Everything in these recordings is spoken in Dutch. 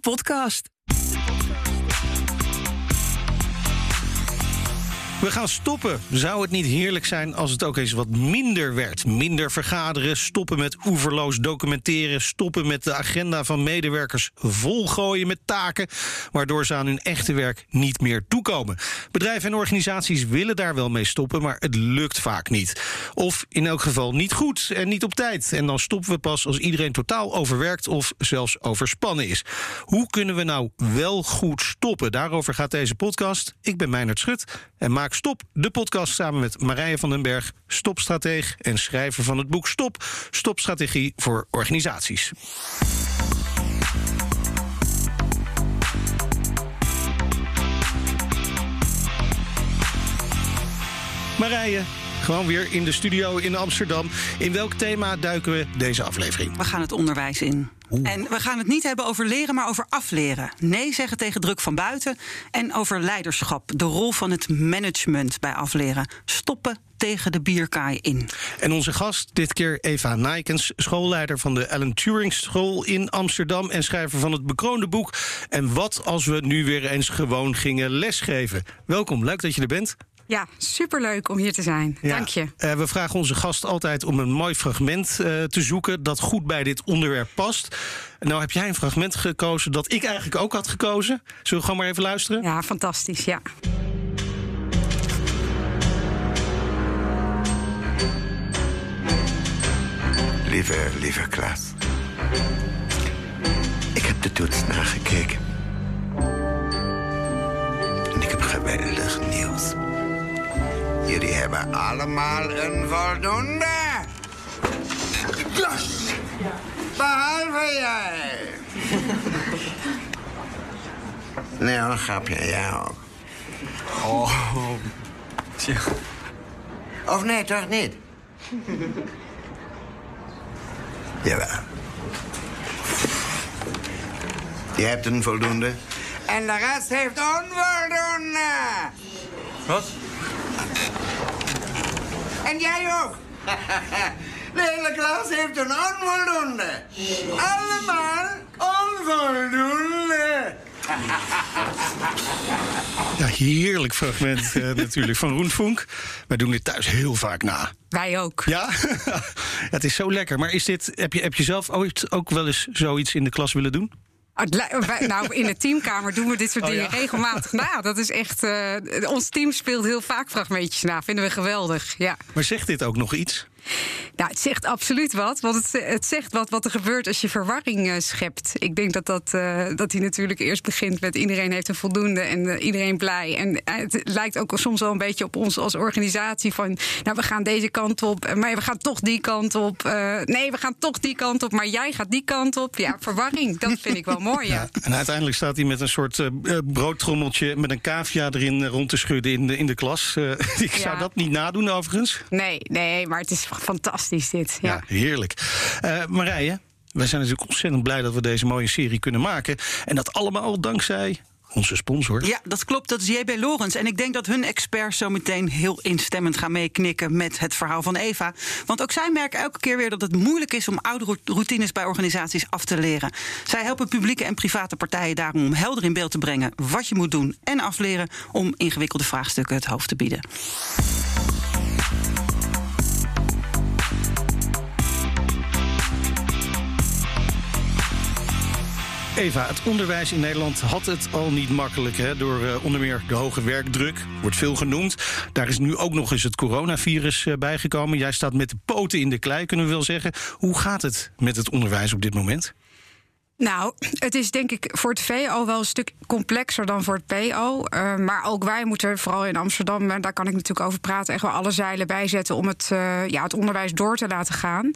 podcast. We gaan stoppen. Zou het niet heerlijk zijn als het ook eens wat minder werd? Minder vergaderen, stoppen met oeverloos documenteren, stoppen met de agenda van medewerkers volgooien met taken, waardoor ze aan hun echte werk niet meer toekomen. Bedrijven en organisaties willen daar wel mee stoppen, maar het lukt vaak niet. Of in elk geval niet goed en niet op tijd. En dan stoppen we pas als iedereen totaal overwerkt of zelfs overspannen is. Hoe kunnen we nou wel goed stoppen? Daarover gaat deze podcast. Ik ben Meijnerd Schut en maak Stop, de podcast samen met Marije van den Berg, stopstrateeg en schrijver van het boek Stop, Stopstrategie voor organisaties. Marije, gewoon weer in de studio in Amsterdam. In welk thema duiken we deze aflevering? We gaan het onderwijs in. En we gaan het niet hebben over leren, maar over afleren. Nee zeggen tegen druk van buiten. En over leiderschap. De rol van het management bij afleren. Stoppen tegen de bierkaai in. En onze gast, dit keer Eva Nijkens, schoolleider van de Alan Turing School in Amsterdam en schrijver van het bekroonde boek. En wat als we nu weer eens gewoon gingen lesgeven? Welkom, leuk dat je er bent. Ja, superleuk om hier te zijn. Dank je. Uh, we vragen onze gast altijd om een mooi fragment uh, te zoeken dat goed bij dit onderwerp past. Nou heb jij een fragment gekozen dat ik eigenlijk ook had gekozen. Zullen we gewoon maar even luisteren? Ja, fantastisch, ja. Lieve, lieve klas. Ik heb de toets nagekeken. En ik heb geweldig nieuws. Jullie hebben allemaal een voldoende. Klas! Behalve jij. nee, een grapje. Jij ook. Oh. Tja. Of nee, toch niet? Jawel. Je hebt een voldoende. En de rest heeft onvoldoende. Wat? En jij ook. De hele klas heeft een onvoldoende. Allemaal onvoldoende. Ja, heerlijk fragment uh, natuurlijk van Roentvonk. Wij doen dit thuis heel vaak na. Wij ook. Ja? ja, het is zo lekker. Maar is dit, heb, je, heb je zelf ooit ook wel eens zoiets in de klas willen doen? Nou, in de teamkamer doen we dit soort oh, dingen ja. regelmatig na. Dat is echt. Uh, ons team speelt heel vaak fragmentjes na. Vinden we geweldig. Ja. Maar zegt dit ook nog iets? Nou, het zegt absoluut wat. Want het, het zegt wat, wat er gebeurt als je verwarring uh, schept. Ik denk dat, dat, uh, dat hij natuurlijk eerst begint met iedereen heeft een voldoende en uh, iedereen blij. En het lijkt ook soms wel een beetje op ons als organisatie van... nou, we gaan deze kant op, maar we gaan toch die kant op. nee, we gaan toch die kant op, maar jij gaat die kant op. Ja, verwarring, dat vind ik wel mooi, ja. ja. En uiteindelijk staat hij met een soort broodtrommeltje... met een cavia erin rond te schudden in de, in de klas. ik zou dat niet nadoen, overigens. Nee, nee, maar het is fantastisch dit. Ja, ja heerlijk. Uh, Marije, wij zijn natuurlijk ontzettend blij dat we deze mooie serie kunnen maken. En dat allemaal dankzij onze sponsor. Ja, dat klopt. Dat is JB Lorens. En ik denk dat hun experts zo meteen heel instemmend gaan meeknikken met het verhaal van Eva. Want ook zij merken elke keer weer dat het moeilijk is om oude routines bij organisaties af te leren. Zij helpen publieke en private partijen daarom om helder in beeld te brengen wat je moet doen en afleren om ingewikkelde vraagstukken het hoofd te bieden. Eva, het onderwijs in Nederland had het al niet makkelijk. Hè, door uh, onder meer de hoge werkdruk, wordt veel genoemd. Daar is nu ook nog eens het coronavirus uh, bijgekomen. Jij staat met de poten in de klei, kunnen we wel zeggen. Hoe gaat het met het onderwijs op dit moment? Nou, het is denk ik voor het VO wel een stuk complexer dan voor het PO. Uh, maar ook wij moeten vooral in Amsterdam, daar kan ik natuurlijk over praten, echt wel alle zeilen bijzetten om het, ja, het onderwijs door te laten gaan.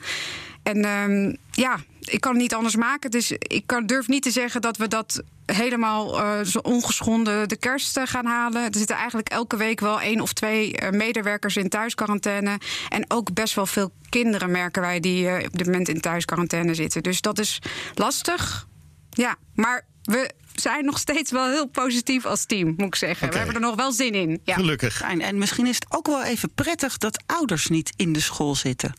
En um, ja, ik kan het niet anders maken. Dus ik kan, durf niet te zeggen dat we dat helemaal uh, zo ongeschonden de kerst uh, gaan halen. Er zitten eigenlijk elke week wel één of twee uh, medewerkers in thuisquarantaine. En ook best wel veel kinderen merken wij die op dit moment in thuisquarantaine zitten. Dus dat is lastig. Ja, maar we zijn nog steeds wel heel positief als team, moet ik zeggen. Okay. We hebben er nog wel zin in. Ja. Gelukkig. En, en misschien is het ook wel even prettig dat ouders niet in de school zitten.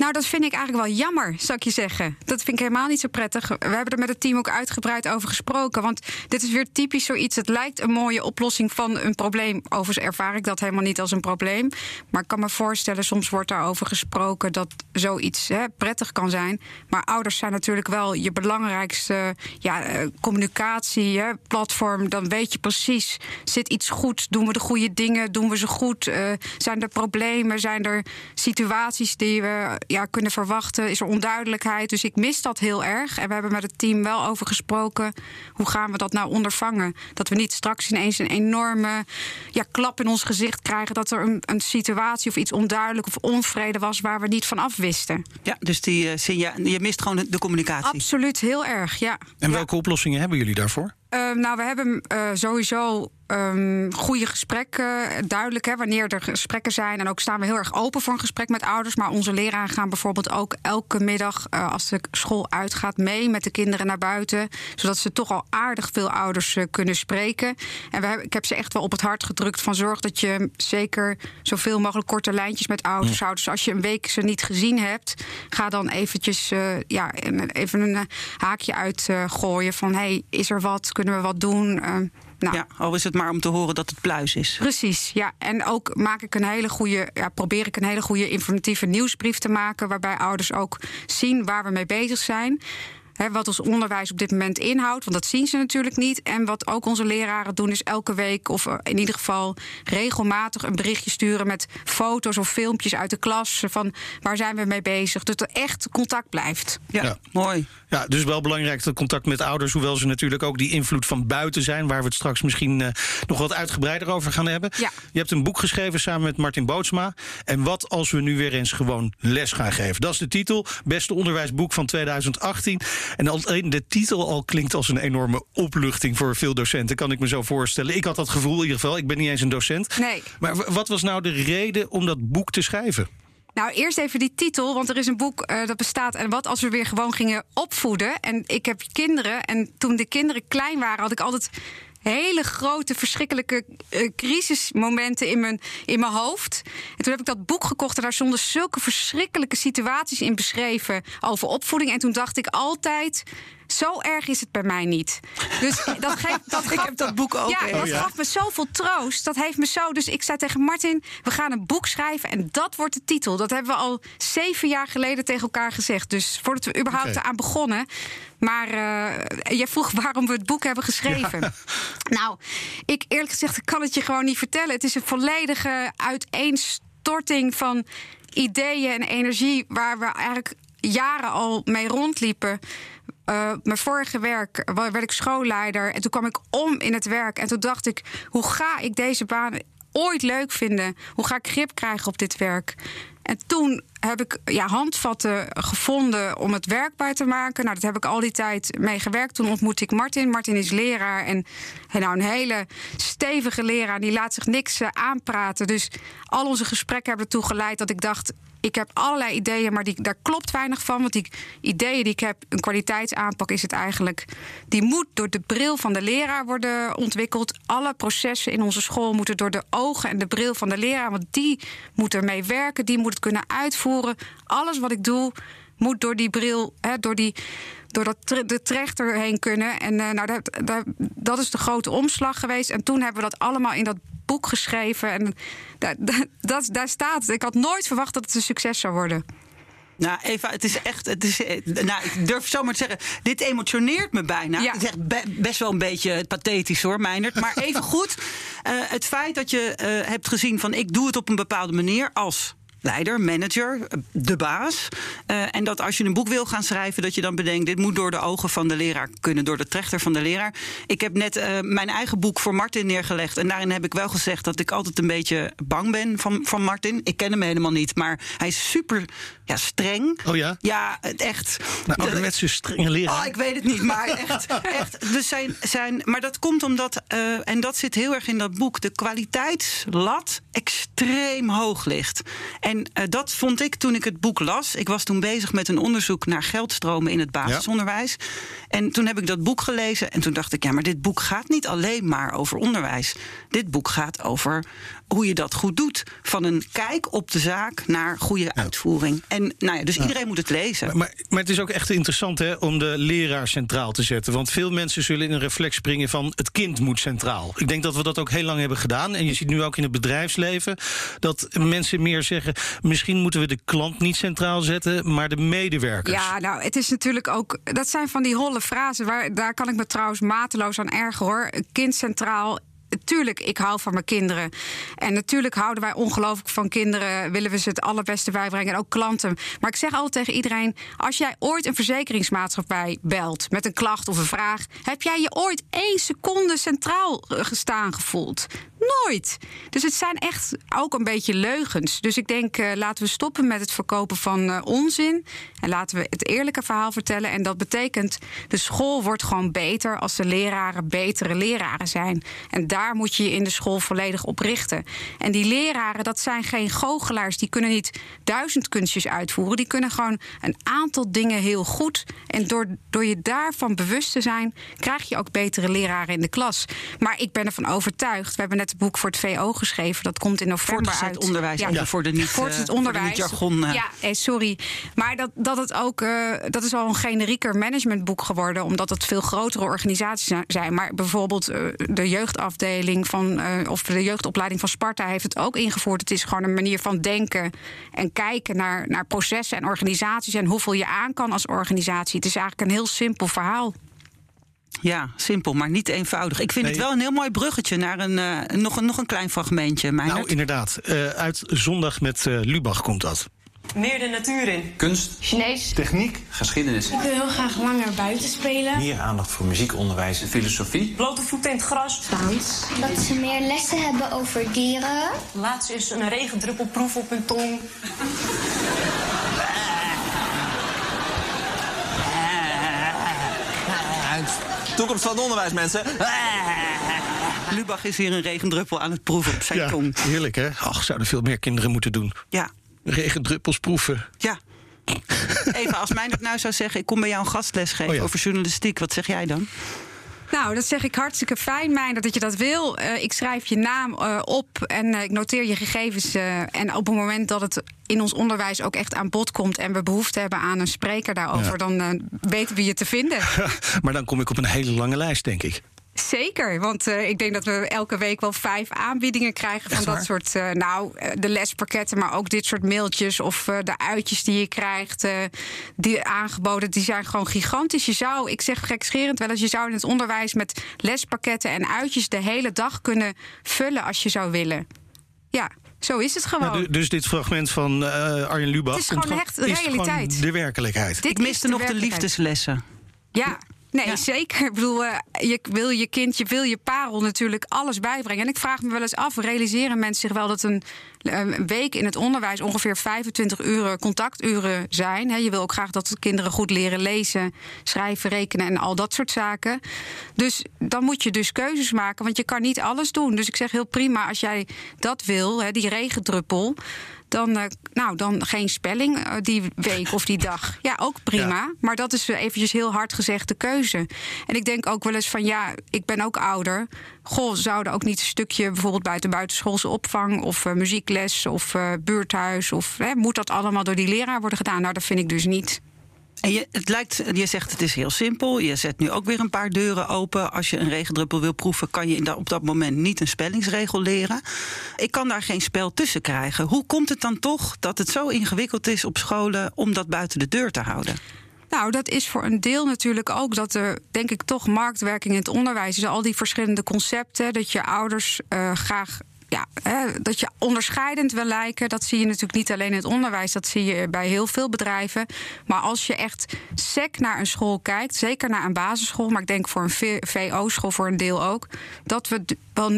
Nou, dat vind ik eigenlijk wel jammer, zou ik je zeggen. Dat vind ik helemaal niet zo prettig. We hebben er met het team ook uitgebreid over gesproken. Want dit is weer typisch zoiets. Het lijkt een mooie oplossing van een probleem. Overigens ervaar ik dat helemaal niet als een probleem. Maar ik kan me voorstellen, soms wordt daarover gesproken dat zoiets hè, prettig kan zijn. Maar ouders zijn natuurlijk wel je belangrijkste ja, eh, communicatie, platform. Dan weet je precies, zit iets goed? Doen we de goede dingen? Doen we ze goed? Uh, zijn er problemen? Zijn er situaties die we ja, kunnen verwachten? Is er onduidelijkheid? Dus ik mis dat heel erg. En we hebben met het team wel over gesproken. Hoe gaan we dat nou ondervangen? Dat we niet straks ineens een enorme ja, klap in ons gezicht krijgen. Dat er een, een situatie of iets onduidelijk of onvrede was waar we niet van af wisten. Ja, dus die, uh, je mist gewoon de communicatie. Absoluut, heel erg, ja. En welke oplossingen hebben jullie daarvoor? Uh, nou, we hebben uh, sowieso um, goede gesprekken. Duidelijk hè, wanneer er gesprekken zijn. En ook staan we heel erg open voor een gesprek met ouders. Maar onze leraren gaan bijvoorbeeld ook elke middag, uh, als de school uitgaat, mee met de kinderen naar buiten. Zodat ze toch al aardig veel ouders uh, kunnen spreken. En we hebben, ik heb ze echt wel op het hart gedrukt van zorg dat je zeker zoveel mogelijk korte lijntjes met ouders houdt. Dus als je een week ze niet gezien hebt, ga dan eventjes uh, ja, even een haakje uitgooien van hey, is er wat? Kunnen we wat doen? Nou, ja, al is het maar om te horen dat het pluis is. Precies, ja. En ook maak ik een hele goede, ja, probeer ik een hele goede informatieve nieuwsbrief te maken. Waarbij ouders ook zien waar we mee bezig zijn wat ons onderwijs op dit moment inhoudt. Want dat zien ze natuurlijk niet. En wat ook onze leraren doen, is elke week of eh, in ieder geval regelmatig een berichtje sturen met foto's of filmpjes uit de klas. Van waar zijn we mee bezig. Dat er echt contact blijft. Ja, mooi. Ja, dus wel belangrijk dat contact met ouders, hoewel ze natuurlijk ook die invloed van buiten zijn, waar we het straks misschien uh, nog wat uitgebreider over gaan hebben. Ja. Je hebt een boek geschreven samen met Martin Bootsma. En wat als we nu weer eens gewoon les gaan geven? Dat is de titel. Beste onderwijsboek van 2018. En alleen de titel al klinkt als een enorme opluchting voor veel docenten, kan ik me zo voorstellen. Ik had dat gevoel in ieder geval. Ik ben niet eens een docent. Nee. Maar wat was nou de reden om dat boek te schrijven? Nou, eerst even die titel, want er is een boek uh, dat bestaat. En wat als we weer gewoon gingen opvoeden? En ik heb kinderen. En toen de kinderen klein waren, had ik altijd hele grote, verschrikkelijke uh, crisismomenten in mijn, in mijn hoofd. En toen heb ik dat boek gekocht en daar stonden zulke verschrikkelijke situaties in beschreven over opvoeding. En toen dacht ik altijd. Zo erg is het bij mij niet. Dus dat geeft, dat gaf, ik heb dat boek ook. Ja, dat ja. gaf me zoveel troost. Dat heeft me zo. Dus ik zei tegen Martin: we gaan een boek schrijven en dat wordt de titel. Dat hebben we al zeven jaar geleden tegen elkaar gezegd. Dus voordat we überhaupt okay. aan begonnen. Maar uh, jij vroeg waarom we het boek hebben geschreven. Ja. Nou, ik eerlijk gezegd ik kan het je gewoon niet vertellen. Het is een volledige uiteenstorting van ideeën en energie waar we eigenlijk jaren al mee rondliepen. Uh, mijn vorige werk werd ik schoolleider. En toen kwam ik om in het werk. En toen dacht ik: hoe ga ik deze baan ooit leuk vinden? Hoe ga ik grip krijgen op dit werk? En toen heb ik ja, handvatten gevonden om het werkbaar te maken. Nou, dat heb ik al die tijd mee gewerkt. Toen ontmoette ik Martin. Martin is leraar en nou, een hele stevige leraar. Die laat zich niks uh, aanpraten. Dus al onze gesprekken hebben ertoe geleid dat ik dacht... ik heb allerlei ideeën, maar die, daar klopt weinig van. Want die ideeën die ik heb, een kwaliteitsaanpak is het eigenlijk... die moet door de bril van de leraar worden ontwikkeld. Alle processen in onze school moeten door de ogen en de bril van de leraar... want die moet ermee werken, die moet het kunnen uitvoeren. Alles wat ik doe, moet door die bril, hè, door, die, door dat de trechter heen kunnen. En uh, nou, dat, dat, dat, is de grote omslag geweest. En toen hebben we dat allemaal in dat boek geschreven. En dat, dat, daar staat. Ik had nooit verwacht dat het een succes zou worden. Nou, Eva, het is echt. Het is, nou, ik durf zomaar te zeggen. Dit emotioneert me bijna. Ja. Het is echt be best wel een beetje pathetisch hoor, Meinert. Maar even goed. Uh, het feit dat je uh, hebt gezien van ik doe het op een bepaalde manier als leider, manager, de baas. Uh, en dat als je een boek wil gaan schrijven, dat je dan bedenkt: dit moet door de ogen van de leraar kunnen, door de trechter van de leraar. Ik heb net uh, mijn eigen boek voor Martin neergelegd. En daarin heb ik wel gezegd dat ik altijd een beetje bang ben van, van Martin. Ik ken hem helemaal niet, maar hij is super ja, streng. Oh ja? Ja, echt. Nou, ouderwetse strenge leraar. Oh, ik weet het niet, maar echt. echt dus zijn, zijn, maar dat komt omdat, uh, en dat zit heel erg in dat boek, de kwaliteitslat extreem hoog ligt. En uh, dat vond ik toen ik het boek las. Ik was toen bezig met een onderzoek naar geldstromen in het basisonderwijs. Ja. En toen heb ik dat boek gelezen en toen dacht ik, ja, maar dit boek gaat niet alleen maar over onderwijs. Dit boek gaat over hoe je dat goed doet. Van een kijk op de zaak naar goede ja. uitvoering. En nou ja, dus ja. iedereen moet het lezen. Maar, maar, maar, het is ook echt interessant hè, om de leraar centraal te zetten. Want veel mensen zullen in een reflex springen van het kind moet centraal. Ik denk dat we dat ook heel lang hebben gedaan. En je ziet nu ook in het bedrijfsleven dat mensen meer zeggen... misschien moeten we de klant niet centraal zetten, maar de medewerkers. Ja, nou, het is natuurlijk ook... dat zijn van die holle frasen. Waar, daar kan ik me trouwens mateloos aan ergeren, hoor. Kind centraal, Tuurlijk, ik hou van mijn kinderen. En natuurlijk houden wij ongelooflijk van kinderen. Willen we ze het allerbeste bijbrengen. En ook klanten. Maar ik zeg altijd tegen iedereen: als jij ooit een verzekeringsmaatschappij belt met een klacht of een vraag. heb jij je ooit één seconde centraal gestaan gevoeld? Nooit. Dus het zijn echt ook een beetje leugens. Dus ik denk, uh, laten we stoppen met het verkopen van uh, onzin. En laten we het eerlijke verhaal vertellen. En dat betekent, de school wordt gewoon beter als de leraren betere leraren zijn. En daar moet je je in de school volledig op richten. En die leraren, dat zijn geen goochelaars. Die kunnen niet duizend kunstjes uitvoeren. Die kunnen gewoon een aantal dingen heel goed. En door, door je daarvan bewust te zijn, krijg je ook betere leraren in de klas. Maar ik ben ervan overtuigd. We hebben net het boek voor het VO geschreven. Dat komt in november uit. onderwijs, ja. voor de niet, Voortgezet uh, onderwijs. Jargon. Uh. Ja, eh, sorry. Maar dat, dat het ook, uh, dat is al een generieker managementboek geworden, omdat het veel grotere organisaties zijn. Maar bijvoorbeeld uh, de jeugdafdeling van, of de jeugdopleiding van Sparta heeft het ook ingevoerd. Het is gewoon een manier van denken en kijken naar, naar processen en organisaties en hoeveel je aan kan als organisatie. Het is eigenlijk een heel simpel verhaal. Ja, simpel, maar niet eenvoudig. Ik vind nee. het wel een heel mooi bruggetje naar een, uh, nog, een, nog een klein fragmentje. Meijnerd. Nou, inderdaad. Uh, uit Zondag met uh, Lubach komt dat. Meer de natuur in. Kunst. Chinees. Techniek. Geschiedenis. Ik wil heel graag langer buiten spelen. Meer aandacht voor muziekonderwijs en filosofie. Blote voeten in het gras. Dans. Dat ze meer lessen hebben over dieren. Laatst is een regendruppelproef op hun tong. Toekomst van het onderwijs, mensen. Lubach is hier een regendruppel aan het proeven op zijn ja, tong. Heerlijk, hè? Ach, zouden veel meer kinderen moeten doen. Ja. Regendruppels proeven. Ja. Even, als mij het nou zou zeggen... ik kom bij jou een gastles geven Oh ja. over journalistiek... wat zeg jij dan? Nou, dat zeg ik hartstikke fijn, Meijner, dat je dat wil. Uh, ik schrijf je naam uh, op en uh, ik noteer je gegevens. en op het moment dat het in ons onderwijs ook echt aan bod komt... en we behoefte hebben aan een spreker daarover... Ja. dan weten we je te vinden. maar dan kom ik op een hele lange lijst, denk ik. Zeker, want uh, ik denk dat we elke week wel vijf aanbiedingen krijgen van dat soort, uh, nou, de lespakketten, maar ook dit soort mailtjes of uh, de uitjes die je krijgt, die aangeboden, die zijn gewoon gigantisch. Je zou, ik zeg gekscherend wel eens, je zou in het onderwijs met lespakketten en uitjes de hele dag kunnen vullen als je zou willen. Ja. Zo is het gewoon. Ja, dus dit fragment van uh, Arjen Lubach het is gewoon echt de realiteit. Is de werkelijkheid. Dit ik miste de nog de liefdeslessen. Ja. Nee, ja. zeker. Ik bedoel, uh, je wil je kind, je wil je parel natuurlijk alles bijbrengen. En ik vraag me wel eens af, realiseren mensen zich wel dat een, een week in het onderwijs ongeveer 25 uur contacturen zijn? He, je wil ook graag dat de kinderen goed leren lezen, schrijven, rekenen en al dat soort zaken. Dus dan moet je dus keuzes maken, want je kan niet alles doen. Dus ik zeg heel prima, als jij dat wil, he, die regendruppel dan, uh, nou, dan geen spelling uh, die week of die dag. Ja, ook prima. Ja. Maar dat is eventjes heel hard gezegd de keuze. En ik denk ook wel eens van, ja, ik ben ook ouder. Goh, zouden ook niet een stukje bijvoorbeeld buiten buitenschoolse opvang... of muziekles of buurthuis... of moet dat allemaal door die leraar worden gedaan? Nou, dat vind ik dus niet. En je, het lijkt, je zegt het is heel simpel. Je zet nu ook weer een paar deuren open. Als je een regendruppel wil proeven, kan je in op dat moment niet een spellingsregel leren. Ik kan daar geen spel tussen krijgen. Hoe komt het dan toch dat het zo ingewikkeld is op scholen om dat buiten de deur te houden? Nou, dat is voor een deel natuurlijk ook dat er, denk ik, toch marktwerking in het onderwijs is. Al die verschillende concepten, dat je ouders uh, graag ja, dat je onderscheidend wil lijken, dat zie je natuurlijk niet alleen in het onderwijs, dat zie je bij heel veel bedrijven. Maar als je echt sec naar een school kijkt, zeker naar een basisschool, maar ik denk voor een VO-school voor een deel ook, dat we wel 90%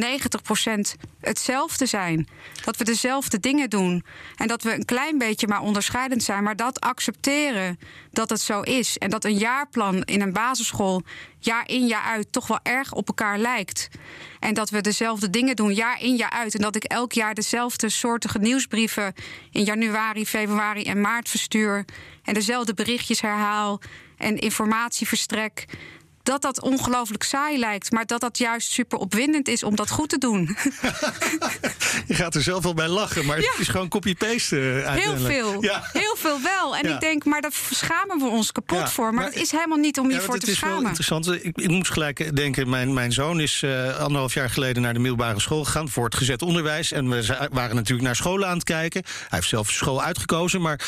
hetzelfde zijn. Dat we dezelfde dingen doen. En dat we een klein beetje maar onderscheidend zijn, maar dat accepteren dat het zo is. En dat een jaarplan in een basisschool jaar in jaar uit toch wel erg op elkaar lijkt. En dat we dezelfde dingen doen, jaar in jaar uit. En dat ik elk jaar dezelfde soortige nieuwsbrieven in januari, februari en maart verstuur. En dezelfde berichtjes herhaal en informatie verstrek dat dat ongelooflijk saai lijkt, maar dat dat juist super opwindend is om dat goed te doen. Je gaat er zelf wel bij lachen, maar het is gewoon copy-paste. Uh, heel veel. Ja. Heel veel wel. En ik denk, maar daar schamen we ons kapot voor. Maar, het is helemaal niet om je voor te schamen. Het is wel interessant. Ik, ik, moest gelijk denken, mijn, mijn zoon is uh, anderhalf jaar geleden naar de middelbare school gegaan. Voor het gezet onderwijs. En we waren natuurlijk naar scholen aan het kijken. Hij heeft zelf school uitgekozen. Maar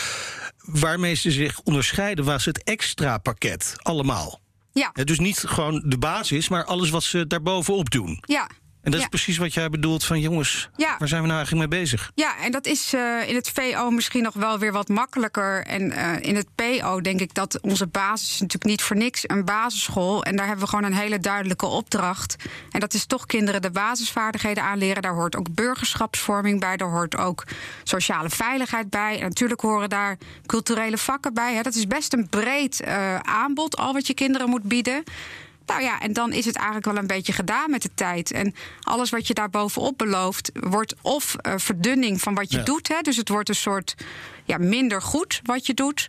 waarmee ze zich onderscheiden was het extra pakket. Allemaal. Ja. Dus niet gewoon de basis, maar alles wat ze daarbovenop doen. Ja. En dat ja. is precies wat jij bedoelt van jongens, ja. waar zijn we nou eigenlijk mee bezig? Ja, en dat is uh, in het VO misschien nog wel weer wat makkelijker. En uh, in het PO denk ik dat onze basis is natuurlijk niet voor niks een basisschool. En daar hebben we gewoon een hele duidelijke opdracht. En dat is toch kinderen de basisvaardigheden aanleren. Daar hoort ook burgerschapsvorming bij, daar hoort ook sociale veiligheid bij. En natuurlijk horen daar culturele vakken bij. Hè. Dat is best een breed uh, aanbod, al wat je kinderen moet bieden. Nou ja, en dan is het eigenlijk wel een beetje gedaan met de tijd. En alles wat je daar bovenop belooft, wordt of uh, verdunning van wat je Ja. doet. Hè, dus het wordt een soort ja, minder goed wat je doet.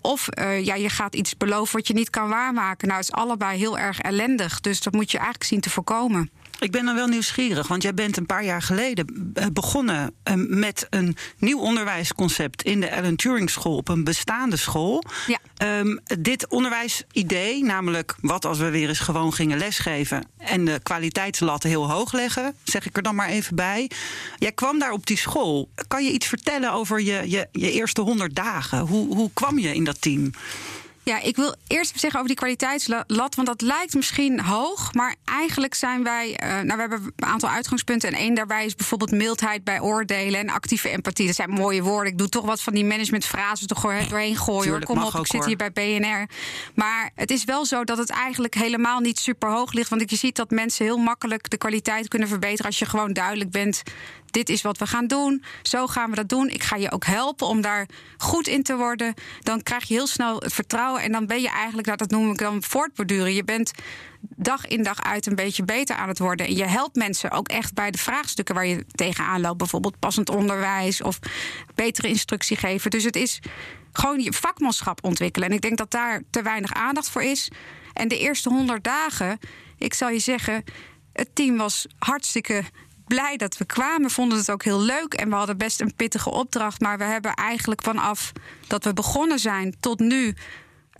Of uh, ja, je gaat iets beloven wat je niet kan waarmaken. Nou, het is allebei heel erg ellendig. Dus dat moet je eigenlijk zien te voorkomen. Ik ben dan wel nieuwsgierig, want jij bent een paar jaar geleden eh, begonnen eh, met een nieuw onderwijsconcept in de Ellen Turing School op een bestaande school. Ja. Um, dit onderwijsidee, namelijk wat als we weer eens gewoon gingen lesgeven en de kwaliteitslatten heel hoog leggen, zeg ik er dan maar even bij. Jij kwam daar op die school. Kan je iets vertellen over je, je, je eerste honderd dagen? Hoe, hoe kwam je in dat team? Ja, ik wil eerst even zeggen over die kwaliteitslat. Want dat lijkt misschien hoog. Maar eigenlijk zijn wij. Uh, nou, we hebben een aantal uitgangspunten. En één daarbij is bijvoorbeeld mildheid bij oordelen en actieve empathie. Dat zijn mooie woorden. Ik doe toch wat van die managementfrases er doorheen gooien. Tuurlijk, hoor. Kom op, ik zit hoor. hier bij BNR. Maar het is wel zo dat het eigenlijk helemaal niet super hoog ligt. Want je ziet dat mensen heel makkelijk de kwaliteit kunnen verbeteren. als je gewoon duidelijk bent. Dit is wat we gaan doen. Zo gaan we dat doen. Ik ga je ook helpen om daar goed in te worden. Dan krijg je heel snel het vertrouwen. En dan ben je eigenlijk, nou, dat noem ik dan voortborduren. Je bent dag in dag uit een beetje beter aan het worden. En je helpt mensen ook echt bij de vraagstukken waar je tegenaan loopt. Bijvoorbeeld passend onderwijs of betere instructie geven. Dus het is gewoon je vakmanschap ontwikkelen. En ik denk dat daar te weinig aandacht voor is. En de eerste honderd dagen, ik zal je zeggen, het team was hartstikke blij dat we kwamen. Vonden het ook heel leuk. En we hadden best een pittige opdracht. Maar we hebben eigenlijk vanaf dat we begonnen zijn tot nu.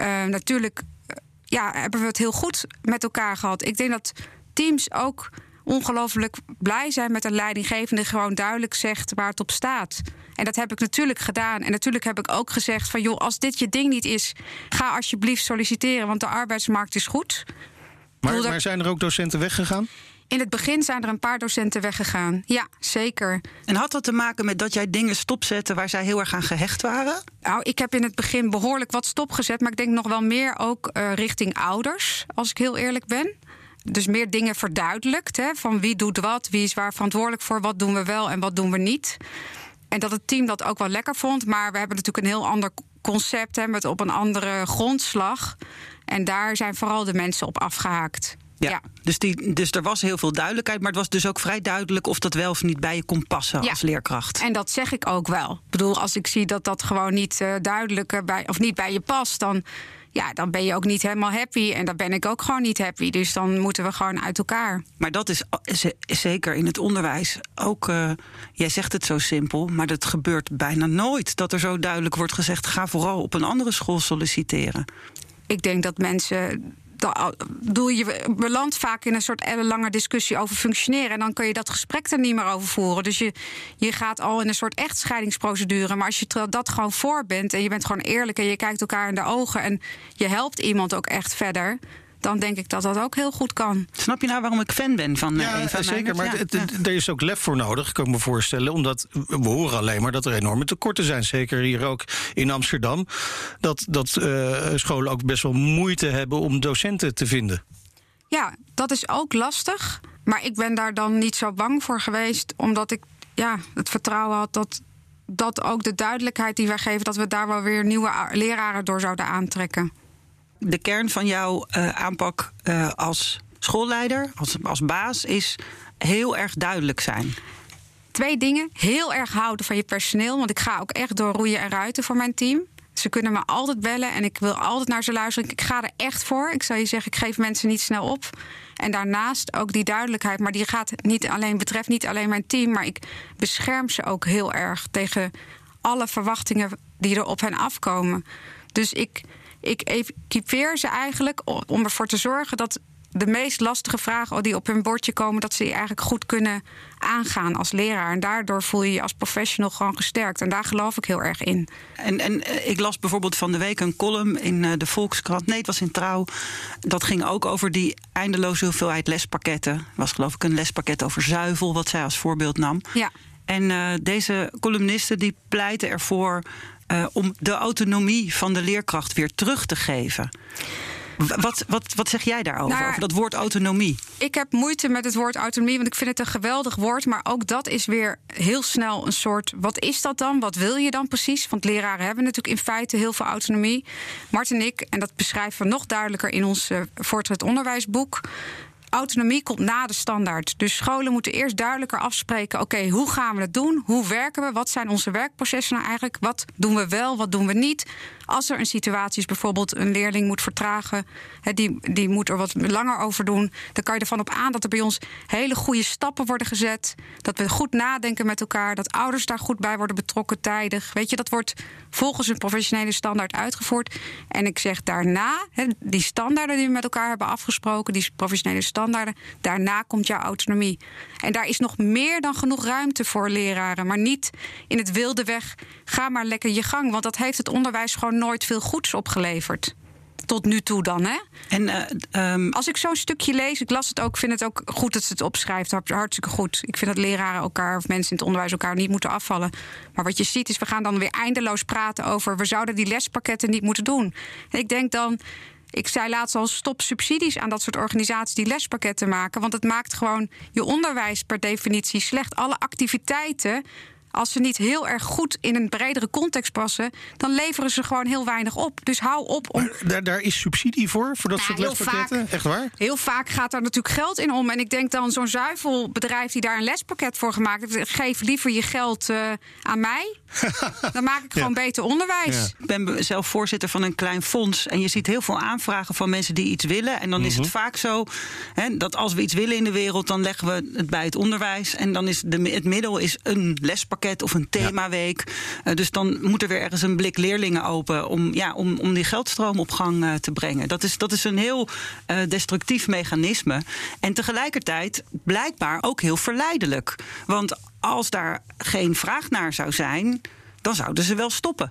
Uh, natuurlijk uh, ja, hebben we het heel goed met elkaar gehad. Ik denk dat teams ook ongelooflijk blij zijn met een leidinggevende... die gewoon duidelijk zegt waar het op staat. En dat heb ik natuurlijk gedaan. En natuurlijk heb ik ook gezegd van... joh, als dit je ding niet is, ga alsjeblieft solliciteren... want de arbeidsmarkt is goed. Maar, maar zijn er ook docenten weggegaan? In het begin zijn er een paar docenten weggegaan. Ja, zeker. En had dat te maken met dat jij dingen stopzette waar zij heel erg aan gehecht waren? Nou, ik heb in het begin behoorlijk wat stopgezet, maar ik denk nog wel meer ook uh, richting ouders, als ik heel eerlijk ben. Dus meer dingen verduidelijkt. Hè, van wie doet wat, wie is waar verantwoordelijk voor, wat doen we wel en wat doen we niet. En dat het team dat ook wel lekker vond. Maar we hebben natuurlijk een heel ander concept hè, met op een andere grondslag. En daar zijn vooral de mensen op afgehaakt. Ja, ja. Dus, die, dus er was heel veel duidelijkheid. Maar het was dus ook vrij duidelijk of dat wel of niet bij je kon passen ja. als leerkracht. En dat zeg ik ook wel. Ik bedoel, als ik zie dat dat gewoon niet uh, duidelijk uh, bij, of niet bij je past, dan, ja, dan ben je ook niet helemaal happy. En dan ben ik ook gewoon niet happy. Dus dan moeten we gewoon uit elkaar. Maar dat is zeker in het onderwijs ook. Uh, jij zegt het zo simpel, maar dat gebeurt bijna nooit. Dat er zo duidelijk wordt gezegd: ga vooral op een andere school solliciteren. Ik denk dat mensen bedoel, je belandt vaak in een soort ellenlange discussie over functioneren. En dan kun je dat gesprek er niet meer over voeren. Dus je, je gaat al in een soort echtscheidingsprocedure. Maar als je dat gewoon voor bent en je bent gewoon eerlijk en je kijkt elkaar in de ogen en je helpt iemand ook echt verder dan denk ik dat dat ook heel goed kan. Snap je nou waarom ik fan ben van ja, Eva zeker, maar ja, het, het, er is ook lef voor nodig, kan ik me voorstellen. Omdat we horen alleen maar dat er enorme tekorten zijn. Zeker hier ook in Amsterdam. Dat, dat uh, scholen ook best wel moeite hebben om docenten te vinden. Ja, dat is ook lastig. Maar ik ben daar dan niet zo bang voor geweest. Omdat ik ja, het vertrouwen had dat, dat ook de duidelijkheid die wij geven... dat we daar wel weer nieuwe leraren door zouden aantrekken de kern van jouw uh, aanpak uh, als schoolleider, als, als baas, is heel erg duidelijk zijn. Twee dingen. Heel erg houden van je personeel. Want ik ga ook echt door roeien en ruiten voor mijn team. Ze kunnen me altijd bellen en ik wil altijd naar ze luisteren. Ik ga er echt voor. Ik zal je zeggen, ik geef mensen niet snel op. En daarnaast ook die duidelijkheid. Maar die gaat niet alleen, betreft niet alleen mijn team. Maar ik bescherm ze ook heel erg tegen alle verwachtingen die er op hen afkomen. Dus ik, ik equipeer ze eigenlijk om ervoor te zorgen dat de meest lastige vragen die op hun bordje komen, dat ze die eigenlijk goed kunnen aangaan als leraar. En daardoor voel je je als professional gewoon gesterkt. En daar geloof ik heel erg in. En, en eh, ik las bijvoorbeeld van de week een column in eh, de Volkskrant. Nee, het was in Trouw. Dat ging ook over die eindeloze hoeveelheid lespakketten. Het was geloof ik een lespakket over zuivel, wat zij als voorbeeld nam. Ja. En uh, deze columnisten die pleiten ervoor uh, om de autonomie van de leerkracht weer terug te geven. Wat, wat, wat zeg jij daarover, Nou, over dat woord autonomie? Ik heb moeite met het woord autonomie, want ik vind het een geweldig woord. Maar ook dat is weer heel snel een soort. Wat is dat dan? Wat wil je dan precies? Want leraren hebben natuurlijk in feite heel veel autonomie. Mart en ik, en dat beschrijven we nog duidelijker in ons uh, voortgezet onderwijsboek. Autonomie komt na de standaard. Dus scholen moeten eerst duidelijker afspreken: oké, hoe gaan we het doen? Hoe werken we? Wat zijn onze werkprocessen nou eigenlijk? Wat doen we wel? Wat doen we niet? Als er een situatie is, bijvoorbeeld een leerling moet vertragen, die, die moet er wat langer over doen, dan kan je ervan op aan dat er bij ons hele goede stappen worden gezet. Dat we goed nadenken met elkaar, dat ouders daar goed bij worden betrokken tijdig. Weet je, dat wordt volgens een professionele standaard uitgevoerd. En ik zeg daarna, die standaarden die we met elkaar hebben afgesproken, die professionele standaarden, daarna komt jouw autonomie. En daar is nog meer dan genoeg ruimte voor leraren, maar niet in het wilde weg. Ga maar lekker je gang, want dat heeft het onderwijs gewoon nooit veel goeds opgeleverd. Tot nu toe dan, hè? En, uh, um... Als ik zo'n stukje lees, ik las het ook, vind het ook goed dat ze het opschrijft. Hartstikke goed. Ik vind dat leraren elkaar of mensen in het onderwijs elkaar niet moeten afvallen. Maar wat je ziet is, we gaan dan weer eindeloos praten over... we zouden die lespakketten niet moeten doen. En ik denk dan... Ik zei laatst al, stop subsidies aan dat soort organisaties die lespakketten maken. Want het maakt gewoon je onderwijs per definitie slecht. Alle activiteiten als ze niet heel erg goed in een bredere context passen, dan leveren ze gewoon heel weinig op. Dus hou op om. Maar daar, daar is subsidie voor, voor dat Nou, soort lespakketten? vaak. Echt waar? Heel vaak gaat daar natuurlijk geld in om. En ik denk dan zo'n zuivelbedrijf die daar een lespakket voor gemaakt heeft, geef liever je geld eh, aan mij. Dan maak ik gewoon beter onderwijs. Ik ben zelf voorzitter van een klein fonds. En je ziet heel veel aanvragen van mensen die iets willen. En dan is het Mhm. vaak zo hè, dat als we iets willen in de wereld, dan leggen we het bij het onderwijs. En dan is de, het middel is een lespakket of een themaweek. Eh, dus dan moet er weer ergens een blik leerlingen open om, ja, om, om die geldstroom op gang eh, te brengen. Dat is, dat is een heel eh, destructief mechanisme. En tegelijkertijd blijkbaar ook heel verleidelijk. Want als daar geen vraag naar zou zijn, dan zouden ze wel stoppen.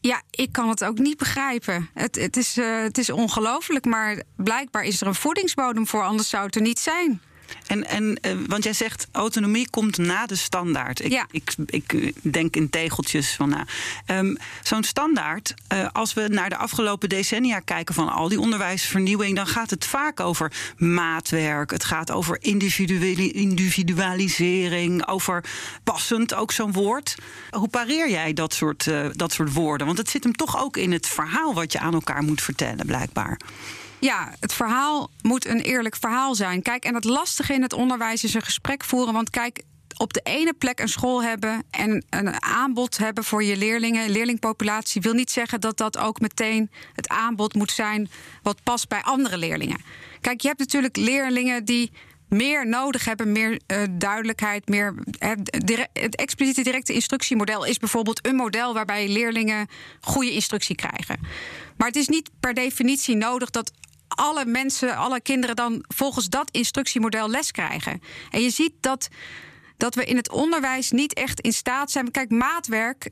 Ja, ik kan het ook niet begrijpen. Het, het is, eh, het is ongelooflijk, maar blijkbaar is er een voedingsbodem voor, anders zou het er niet zijn. En, en eh, want jij zegt autonomie komt na de standaard. Ik, Ja. ik, ik denk in tegeltjes van nou. Zo'n standaard, eh, als we naar de afgelopen decennia kijken van al die onderwijsvernieuwing, dan gaat het vaak over maatwerk. Het gaat over individuali- individualisering, over passend, ook zo'n woord. Hoe pareer jij dat soort, eh, dat soort woorden? Want het zit hem toch ook in het verhaal wat je aan elkaar moet vertellen, blijkbaar. Ja, het verhaal moet een eerlijk verhaal zijn. Kijk, en het lastige in het onderwijs is een gesprek voeren. Want kijk, op de ene plek een school hebben en een aanbod hebben voor je leerlingen, leerlingpopulatie, wil niet zeggen dat dat ook meteen het aanbod moet zijn wat past bij andere leerlingen. Kijk, je hebt natuurlijk leerlingen die meer nodig hebben, meer eh, duidelijkheid, meer. het expliciete directe instructiemodel is bijvoorbeeld een model waarbij leerlingen goede instructie krijgen. Maar het is niet per definitie nodig dat alle mensen, alle kinderen dan volgens dat instructiemodel les krijgen. En je ziet dat, dat we in het onderwijs niet echt in staat zijn. Kijk, maatwerk.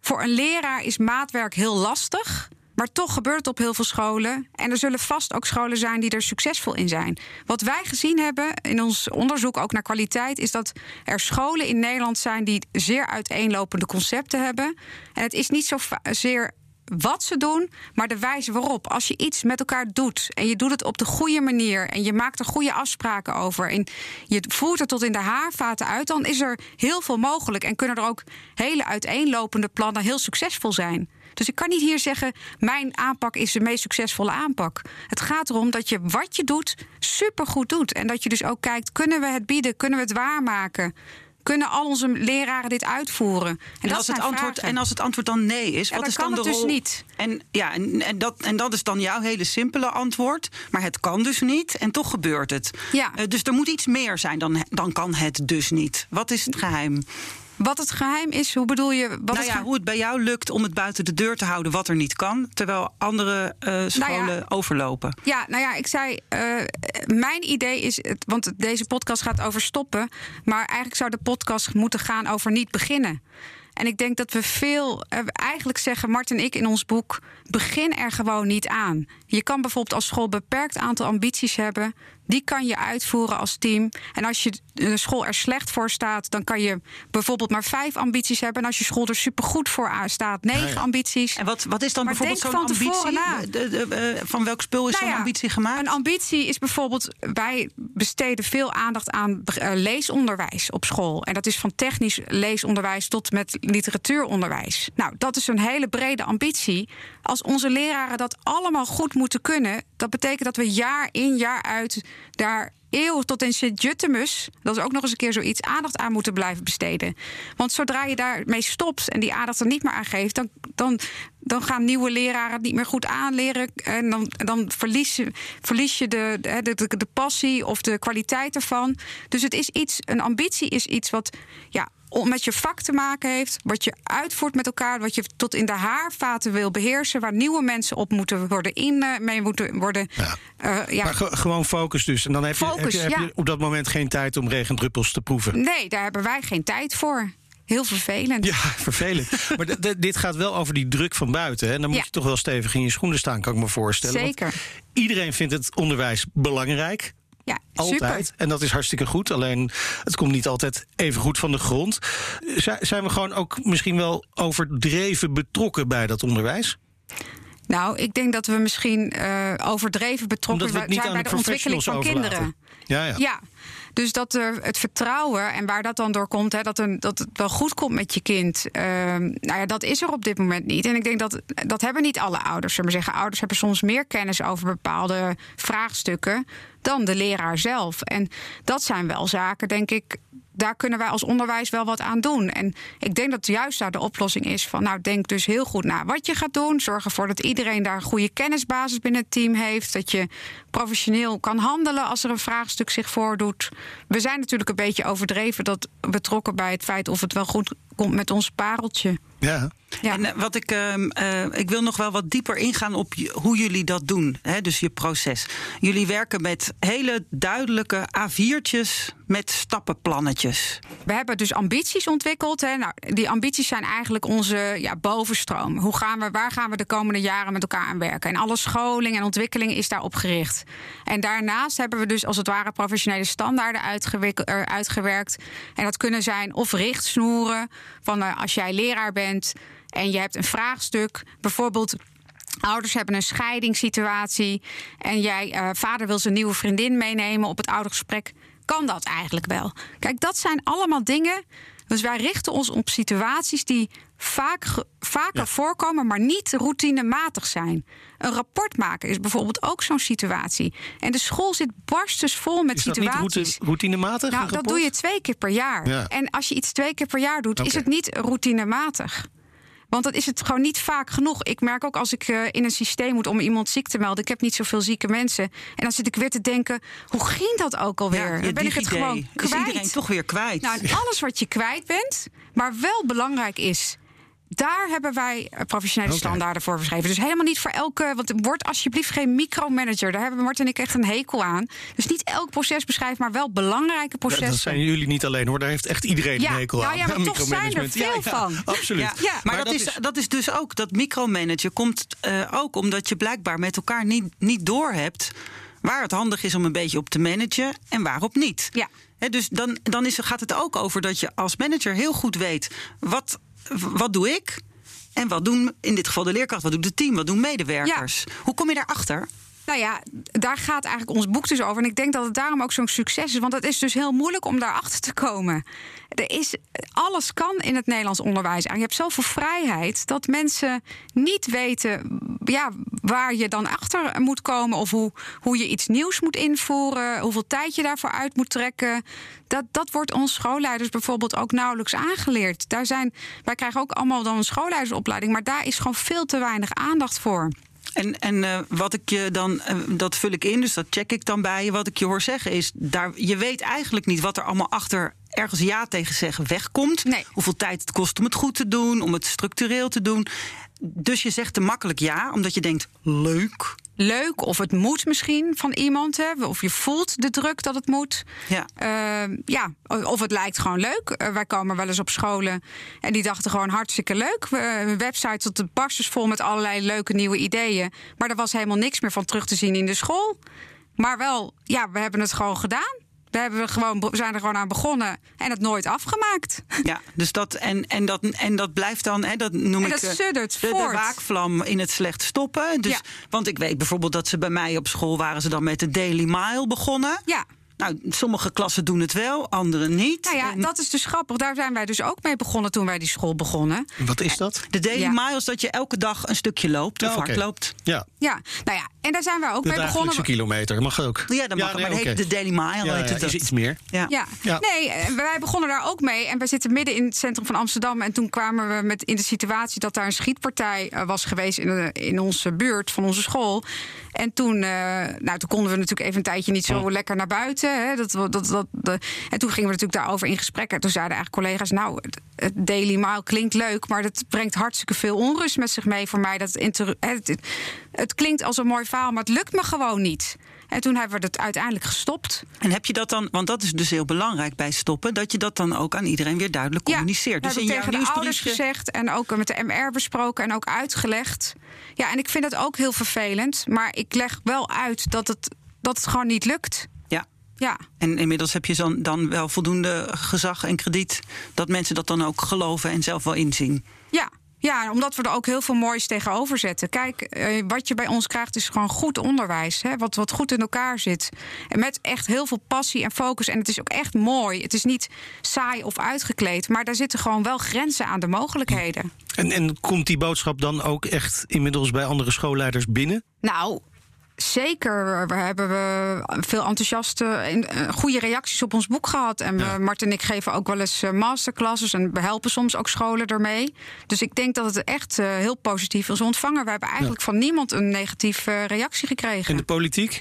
Voor een leraar is maatwerk heel lastig. Maar toch gebeurt het op heel veel scholen. En er zullen vast ook scholen zijn die er succesvol in zijn. Wat wij gezien hebben in ons onderzoek ook naar kwaliteit, is dat er scholen in Nederland zijn die zeer uiteenlopende concepten hebben. En het is niet zo zeer wat ze doen, maar de wijze waarop. Als je iets met elkaar doet en je doet het op de goede manier en je maakt er goede afspraken over en je voert het tot in de haarvaten uit, dan is er heel veel mogelijk en kunnen er ook hele uiteenlopende plannen heel succesvol zijn. Dus ik kan niet hier zeggen, mijn aanpak is de meest succesvolle aanpak. Het gaat erom dat je wat je doet supergoed doet. En dat je dus ook kijkt, kunnen we het bieden? Kunnen we het waarmaken? Kunnen al onze leraren dit uitvoeren? En, En, dat als het antwoord, vragen. en als het antwoord dan nee is, Ja, wat dan is dan kan de het dus niet. En, ja, en, en, dat, en dat is dan jouw hele simpele antwoord. Maar het kan dus niet en toch gebeurt het. Ja. Eh, dus er moet iets meer zijn dan, dan kan het dus niet. Wat is het geheim? Wat het geheim is, hoe bedoel je? Wat nou het ja, hoe het bij jou lukt om het buiten de deur te houden wat er niet kan, terwijl andere eh, scholen Nou ja. overlopen. Ja, nou ja, ik zei, eh, mijn idee is, het, want deze podcast gaat over stoppen, maar eigenlijk zou de podcast moeten gaan over niet beginnen. En ik denk dat we veel, eh, eigenlijk zeggen Mart en ik in ons boek, begin er gewoon niet aan. Je kan bijvoorbeeld als school een beperkt aantal ambities hebben. Die kan je uitvoeren als team. En als je de school er slecht voor staat, dan kan je bijvoorbeeld maar vijf ambities hebben. En als je school er supergoed voor staat, negen ambities. En wat, wat is dan Maar bijvoorbeeld zo'n denk van ambitie? tevoren na. De- de- eh, van welk spul is Nou zo'n ja, ambitie gemaakt? Een ambitie is bijvoorbeeld, wij besteden veel aandacht aan eh, leesonderwijs op school. En dat is van technisch leesonderwijs tot met literatuuronderwijs. Nou, dat is een hele brede ambitie. Als onze leraren dat allemaal goed moeten kunnen, dat betekent dat we jaar in jaar uit daar eeuwig tot in Sint-Juttemus, dat is ook nog eens een keer zoiets, aandacht aan moeten blijven besteden. Want zodra je daarmee stopt en die aandacht er niet meer aan geeft, dan, dan, dan gaan nieuwe leraren het niet meer goed aanleren. En dan, dan verlies, je, verlies je de, de, de, de passie of de kwaliteit ervan. Dus het is iets, een ambitie is iets wat ja, met je vak te maken heeft, wat je uitvoert met elkaar, wat je tot in de haarvaten wil beheersen, waar nieuwe mensen op moeten worden in, eh, mee moeten worden. Ja. eh, ja. Maar ge- gewoon focus dus. En dan heb, je, heb, je, heb je ja. op dat moment geen tijd om regendruppels te proeven. Nee, daar hebben wij geen tijd voor. Heel vervelend. Ja, vervelend. maar dit gaat wel over die druk van buiten. Hè? Dan moet je toch wel stevig in je schoenen staan, kan ik me voorstellen. Want Zeker. iedereen vindt het onderwijs belangrijk. Ja, Altijd. super. En dat is hartstikke goed. Alleen het komt niet altijd even goed van de grond. Zi- Zijn we gewoon ook misschien wel overdreven betrokken bij dat onderwijs? Nou, ik denk dat we misschien eh, overdreven betrokken zijn bij de ontwikkeling van kinderen. Ja, ja. Ja, dus dat er het vertrouwen en waar dat dan door komt, hè, dat, een, dat het wel goed komt met je kind. ehm, nou ja, dat is er op dit moment niet. En ik denk dat dat hebben niet alle ouders. Zullen we zeggen, ouders hebben soms meer kennis over bepaalde vraagstukken dan de leraar zelf. En dat zijn wel zaken, denk ik. Daar kunnen wij als onderwijs wel wat aan doen. En ik denk dat juist daar de oplossing is van, nou, denk dus heel goed na wat je gaat doen. Zorg ervoor dat iedereen daar een goede kennisbasis binnen het team heeft. Dat je professioneel kan handelen als er een vraagstuk zich voordoet. We zijn natuurlijk een beetje overdreven dat betrokken bij het feit of het wel goed komt met ons pareltje. Ja. Ja. En eh, wat ik, ehm, eh, ik wil nog wel wat dieper ingaan op hoe jullie dat doen. Hè, dus je proces. Jullie werken met hele duidelijke A4'tjes met stappenplannetjes. We hebben dus ambities ontwikkeld. Hè. Nou, die ambities zijn eigenlijk onze ja, bovenstroom. Hoe gaan we, waar gaan we de komende jaren met elkaar aan werken? En alle scholing en ontwikkeling is daarop gericht. En daarnaast hebben we dus als het ware professionele standaarden er uitgewerkt. En dat kunnen zijn of richtsnoeren van eh, als jij leraar bent en je hebt een vraagstuk, bijvoorbeeld. Ouders hebben een scheidingssituatie en jij, eh, vader wil zijn nieuwe vriendin meenemen op het oudergesprek. Kan dat eigenlijk wel? Kijk, dat zijn allemaal dingen. Dus wij richten ons op situaties die vaak, vaker voorkomen, maar niet routinematig zijn. Een rapport maken is bijvoorbeeld ook zo'n situatie. En de school zit barstens vol met Is dat niet situaties. routinematig? Nou, dat doe je twee keer per jaar. Ja. En als je iets twee keer per jaar doet, is het niet routinematig. Want dat is het gewoon niet vaak genoeg. Ik merk ook als ik eh, in een systeem moet om iemand ziek te melden. Ik heb niet zoveel zieke mensen. En dan zit ik weer te denken: hoe ging dat ook alweer? je dan ben ik het gewoon is kwijt. iedereen toch weer kwijt. Nou, alles wat je kwijt bent, maar wel belangrijk is. Daar hebben wij eh, professionele standaarden voor geschreven. Dus helemaal niet voor elke. Want word alsjeblieft geen micromanager. Daar hebben Martin en ik echt een hekel aan. Dus niet elk proces beschrijven, maar wel belangrijke Ja, processen. dat zijn jullie niet alleen hoor, daar heeft echt iedereen Ja, een hekel nou aan. ja, maar toch zijn er veel van. Absoluut. Ja, maar, dat, is, dat is dus ook, dat micromanagen komt eh, ook omdat je blijkbaar met elkaar niet, niet doorhebt waar het handig is om een beetje op te managen en waarop niet. Ja. Hè, dus dan, dan is, gaat het ook over dat je als manager heel goed weet wat, wat doe ik. En wat doen in dit geval de leerkracht, wat doet het team, wat doen medewerkers? Hoe kom je daarachter? Nou ja, daar gaat eigenlijk ons boek dus over. En ik denk dat het daarom ook zo'n succes is. Want het is dus heel moeilijk om daarachter te komen. Er is, alles kan in het Nederlands onderwijs. Je hebt zoveel vrijheid dat mensen niet weten ja, waar je dan achter moet komen. Of hoe, hoe je iets nieuws moet invoeren. Hoeveel tijd je daarvoor uit moet trekken. Dat, dat wordt ons schoolleiders bijvoorbeeld ook nauwelijks aangeleerd. Daar zijn, wij krijgen ook allemaal dan een schoolleidersopleiding. Maar daar is gewoon veel te weinig aandacht voor. En, en uh, wat ik je dan, uh, dat vul ik in, dus dat check ik dan bij je. Wat ik je hoor zeggen is, daar, je weet eigenlijk niet wat er allemaal achter ergens ja tegen zeggen wegkomt. Nee. Hoeveel tijd het kost om het goed te doen, om het structureel te doen. Dus je zegt te makkelijk ja, omdat je denkt, leuk. Leuk, of het moet misschien van iemand. Hè, of je voelt de druk dat het moet. Ja. Uh, ja, of het lijkt gewoon leuk. Uh, wij komen wel eens op scholen en die dachten gewoon hartstikke leuk. Een website tot de barstjes vol met allerlei leuke nieuwe ideeën. Maar er was helemaal niks meer van terug te zien in de school. Maar wel, ja, we hebben het gewoon gedaan. We, hebben gewoon, we zijn er gewoon aan begonnen en het nooit afgemaakt. Ja, dus dat en, en, dat, en dat blijft dan, hè, dat noem en dat ik suddert de, de voort. waakvlam in het slecht stoppen. Dus, Ja. Want ik weet bijvoorbeeld dat ze bij mij op school waren ze dan met de Daily Mile begonnen. Ja. Nou, sommige klassen doen het wel, andere niet. Nou ja, En dat is dus grappig. Daar zijn wij dus ook mee begonnen toen wij die school begonnen. Wat is dat? De Daily Ja. Mile is dat je elke dag een stukje loopt of oké. hard loopt. Ja, Ja, nou ja, en daar zijn wij ook de mee begonnen. dagelijkse kilometer. Mag ook. Ja, dat mag, nee, maar heet de Daily Mile. Ja, heet ja, het is iets meer. Ja. Ja. Ja. nee, eh, wij begonnen daar ook mee. En wij zitten midden in het centrum van Amsterdam. En toen kwamen we met in de situatie dat daar een schietpartij eh, was geweest in, de, in onze buurt van onze school. En toen, eh, nou, toen konden we natuurlijk even een tijdje niet zo lekker naar buiten. Hè. Dat, dat, dat, de- en toen gingen we natuurlijk daarover in gesprek. En toen zeiden eigenlijk collega's: Nou, het- Daily Mile klinkt leuk, maar dat brengt hartstikke veel onrust met zich mee voor mij. Dat het, het klinkt als een mooi verhaal, maar het lukt me gewoon niet. En toen hebben we het uiteindelijk gestopt. En heb je dat dan, want dat is dus heel belangrijk bij stoppen, dat je dat dan ook aan iedereen weer duidelijk communiceert. Dus dus in jouw tegen de ouders gezegd en ook met de MR besproken en ook uitgelegd. Ja, en ik vind dat ook heel vervelend. Maar ik leg wel uit dat het, dat het gewoon niet lukt. Ja. Ja. En inmiddels heb je dan, dan wel voldoende gezag en krediet dat mensen dat dan ook geloven en zelf wel inzien. Ja. Ja, omdat we er ook heel veel moois tegenover zetten. Kijk, eh, wat je bij ons krijgt is gewoon goed onderwijs. Hè, wat, wat goed in elkaar zit. En met echt heel veel passie en focus. En het is ook echt mooi. Het is niet saai of uitgekleed. Maar daar zitten gewoon wel grenzen aan de mogelijkheden. En, en komt die boodschap dan ook echt inmiddels bij andere schoolleiders binnen? Nou, zeker. We hebben we veel enthousiaste en eh, goede reacties op ons boek gehad. En we, Martin en ik geven ook wel eens eh, masterclasses en we helpen soms ook scholen ermee. Dus ik denk dat het echt eh, heel positief is ontvangen. We hebben eigenlijk van niemand een negatieve reactie gekregen. En de politiek?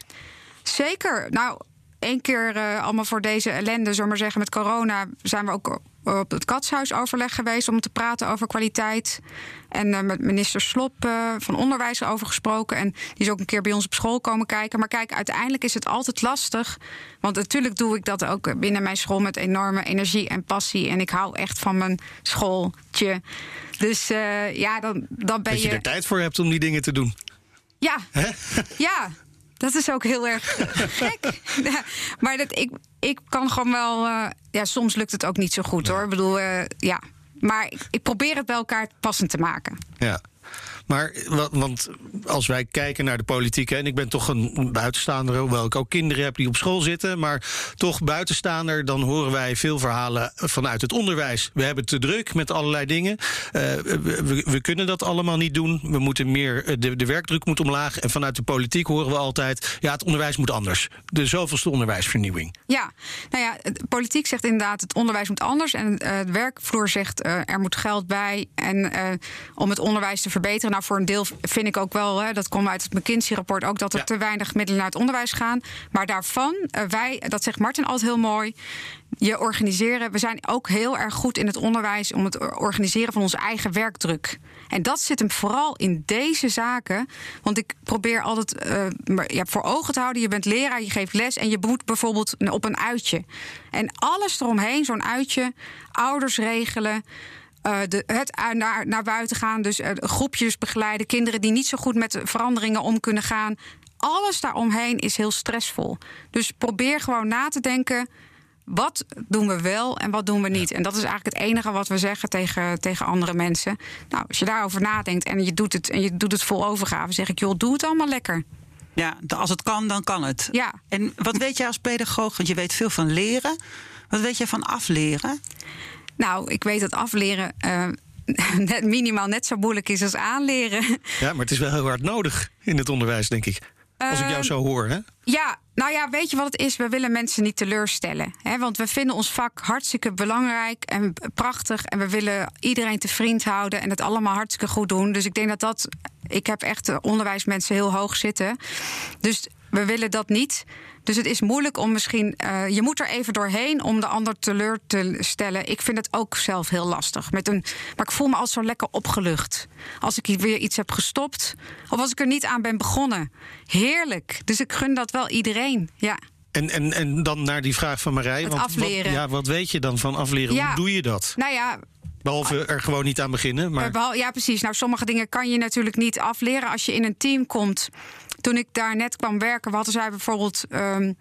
Zeker. Nou, één keer allemaal voor deze ellende, zullen we maar zeggen, met corona zijn we ook op het katshuisoverleg geweest om te praten over kwaliteit. En eh, met minister Slop eh, van Onderwijs over gesproken. En die is ook een keer bij ons op school komen kijken. Maar kijk, uiteindelijk is het altijd lastig. Want natuurlijk doe ik dat ook binnen mijn school met enorme energie en passie. En ik hou echt van mijn schooltje. Dus eh, ja, dan, dan ben Dat je er tijd voor hebt om die dingen te doen. ja. Ja, dat is ook heel erg gek. Ja, maar dat, ik, ik kan gewoon wel. eh, ja, soms lukt het ook niet zo goed hoor. Ik bedoel, eh, ja. Maar ik, ik probeer het bij elkaar passend te maken. Ja. Maar, wa- want als wij kijken naar de politiek, en ik ben toch een buitenstaander, hoewel ik ook kinderen heb die op school zitten, maar toch buitenstaander, dan horen wij veel verhalen vanuit het onderwijs. We hebben het te druk met allerlei dingen. Eh, we, kunnen dat allemaal niet doen. We moeten meer, eh, de, werkdruk moet omlaag. En vanuit de politiek horen we altijd, ja, het onderwijs moet anders. De zoveelste onderwijsvernieuwing. Ja, nou ja, de politiek zegt inderdaad het onderwijs moet anders. En eh, de werkvloer zegt er moet geld bij. En om het onderwijs te verbeteren. Nou, voor een deel vind ik ook wel, hè, dat komt uit het McKinsey-rapport ook, dat er Ja. te weinig middelen naar het onderwijs gaan. Maar daarvan, eh, wij, dat zegt Martin altijd heel mooi. Je organiseren. We zijn ook heel erg goed in het onderwijs om het organiseren van onze eigen werkdruk. En dat zit hem vooral in deze zaken. Want ik probeer altijd maar ja, voor ogen te houden: je bent leraar, je geeft les en je moet bijvoorbeeld op een uitje. En alles eromheen, zo'n uitje, ouders regelen. Eh, de, het uit- naar, naar buiten gaan, dus eh, groepjes begeleiden, kinderen die niet zo goed met veranderingen om kunnen gaan. Alles daaromheen is heel stressvol. Dus probeer gewoon na te denken wat doen we wel en wat doen we niet? En dat is eigenlijk het enige wat we zeggen tegen, tegen andere mensen. Nou, als je daarover nadenkt en je doet het en je doet het vol overgave, zeg ik, joh, doe het allemaal lekker. Ja, als het kan, dan kan het. Ja. En wat weet jij als pedagoog? Want je weet veel van leren. Wat weet jij van afleren? Nou, ik weet dat afleren uh, net minimaal net zo moeilijk is als aanleren. Ja, maar het is wel heel hard nodig in het onderwijs, denk ik. Als ik jou zo hoor, hè? Ja, nou ja, weet je wat het is? We willen mensen niet teleurstellen. Hè? Want we vinden ons vak hartstikke belangrijk en prachtig. En we willen iedereen te vriend houden en het allemaal hartstikke goed doen. Dus ik denk dat dat. Ik heb echt onderwijsmensen heel hoog zitten. Dus we willen dat niet. Dus het is moeilijk om misschien. Uh, je moet er even doorheen om de ander teleur te stellen. Ik vind het ook zelf heel lastig. Met een, maar ik voel me altijd zo lekker opgelucht. Als ik weer iets heb gestopt. Of als ik er niet aan ben begonnen. Heerlijk. Dus ik gun dat wel iedereen. Ja. En, en, en dan naar die vraag van Marij. Het want afleren. Wat, ja, wat weet je dan van afleren? Ja. Hoe doe je dat? Nou ja, Behalve er gewoon niet aan beginnen. Maar... Behal- ja, precies. Nou, sommige dingen kan je natuurlijk niet afleren als je in een team komt. Toen ik daar net kwam werken, hadden zij bijvoorbeeld um,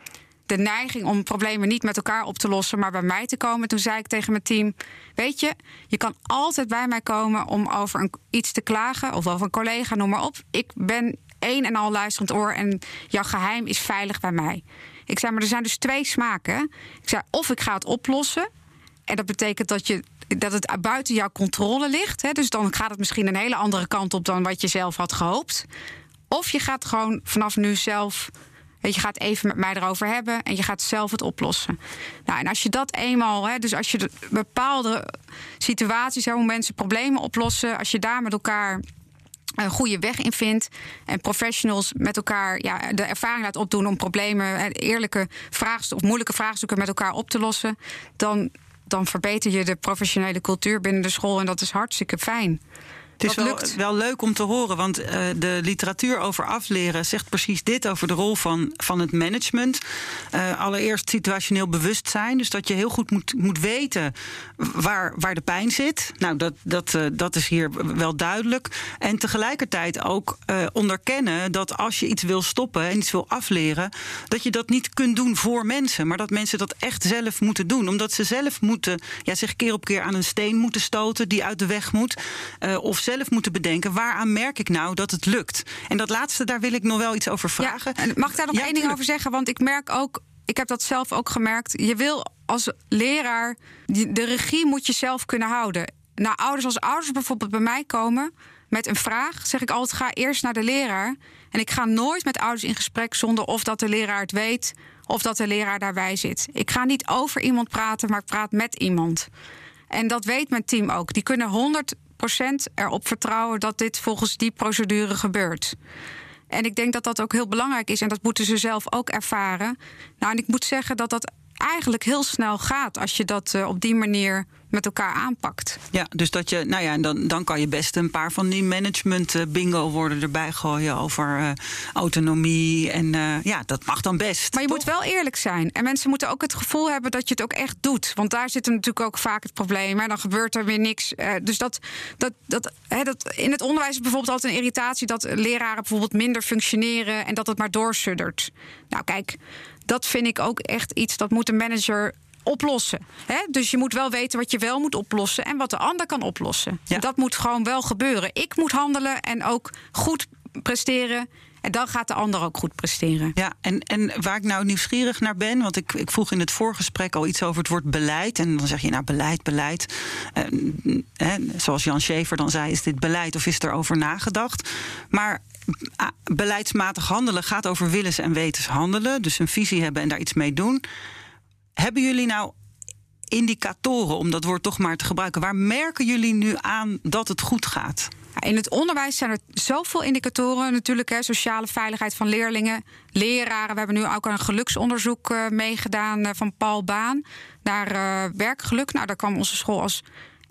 de neiging om problemen niet met elkaar op te lossen, maar bij mij te komen. Toen zei ik tegen mijn team: Weet je, je kan altijd bij mij komen om over een, iets te klagen of over een collega, noem maar op. Ik ben één en al luisterend oor en jouw geheim is veilig bij mij. Ik zei, maar er zijn dus twee smaken. Ik zei, of ik ga het oplossen. En dat betekent dat je dat het buiten jouw controle ligt. Hè? Dus dan gaat het misschien een hele andere kant op dan wat je zelf had gehoopt. Of je gaat gewoon vanaf nu zelf. Je, gaat even met mij erover hebben en je gaat zelf het oplossen. Nou, en als je dat eenmaal, hè, dus als je de bepaalde situaties, hoe mensen problemen oplossen, als je daar met elkaar een goede weg in vindt. En professionals met elkaar ja, de ervaring laat opdoen om problemen, eerlijke vraagstukken of moeilijke vraagstukken met elkaar op te lossen. Dan, dan verbeter je de professionele cultuur binnen de school. En dat is hartstikke fijn. Het is wel, lukt. wel leuk om te horen, want uh, de literatuur over afleren zegt precies dit over de rol van, van het management. Uh, allereerst situationeel bewustzijn, dus dat je heel goed moet, moet weten waar, waar de pijn zit. Nou, dat, dat, uh, dat is hier wel duidelijk. En tegelijkertijd ook onderkennen dat als je iets wil stoppen en iets wil afleren, dat je dat niet kunt doen voor mensen, maar dat mensen dat echt zelf moeten doen. Omdat ze zelf moeten, ja, zich keer op keer aan een steen moeten stoten die uit de weg moet. of zelf moeten bedenken waaraan merk ik nou dat het lukt. En dat laatste, daar wil ik nog wel iets over vragen. Ja, en mag ik daar nog Ja, één ding over zeggen? Want ik merk ook, ik heb dat zelf ook gemerkt. Je wil als leraar, de regie moet je zelf kunnen houden. Nou, ouders, als ouders bijvoorbeeld bij mij komen met een vraag, zeg ik altijd: ga eerst naar de leraar. En ik ga nooit met ouders in gesprek zonder of dat de leraar het weet of dat de leraar daarbij zit. Ik ga niet over iemand praten, maar ik praat met iemand. En dat weet mijn team ook. Die kunnen 100% erop vertrouwen dat dit volgens die procedure gebeurt. En ik denk dat dat ook heel belangrijk is. En dat moeten ze zelf ook ervaren. Nou, en ik moet zeggen dat dat eigenlijk heel snel gaat als je dat eh, op die manier met elkaar aanpakt. Ja, dus dat je, nou ja, en dan, dan kan je best een paar van die management eh, bingo woorden erbij gooien over eh, autonomie. En ja, dat mag dan best. Maar je toch? moet wel eerlijk zijn. En mensen moeten ook het gevoel hebben dat je het ook echt doet. Want daar zit natuurlijk ook vaak het probleem. Hè. Dan gebeurt er weer niks. Dus dat, dat, dat, hè, dat, in het onderwijs is bijvoorbeeld altijd een irritatie dat leraren bijvoorbeeld minder functioneren en dat het maar doorsuddert. Nou, kijk, dat vind ik ook echt iets dat moet een manager oplossen. Hè? Dus je moet wel weten wat je wel moet oplossen en wat de ander kan oplossen. Ja. Dat moet gewoon wel gebeuren. Ik moet handelen en ook goed presteren. En dan gaat de ander ook goed presteren. Ja, en, en waar ik nou nieuwsgierig naar ben, want ik, ik vroeg in het voorgesprek al iets over het woord beleid. En dan zeg je, nou, beleid, beleid. Eh, zoals Jan Schever dan zei, is dit beleid of is er over nagedacht? Maar beleidsmatig handelen gaat over willens en wetens handelen. Dus een visie hebben en daar iets mee doen. Hebben jullie nou indicatoren, om dat woord toch maar te gebruiken? Waar merken jullie nu aan dat het goed gaat? In het onderwijs zijn er zoveel indicatoren. Natuurlijk, hè, sociale veiligheid van leerlingen, leraren. We hebben nu ook een geluksonderzoek eh, meegedaan eh, van Paul Baan naar eh, werkgeluk. Nou, daar kwam onze school als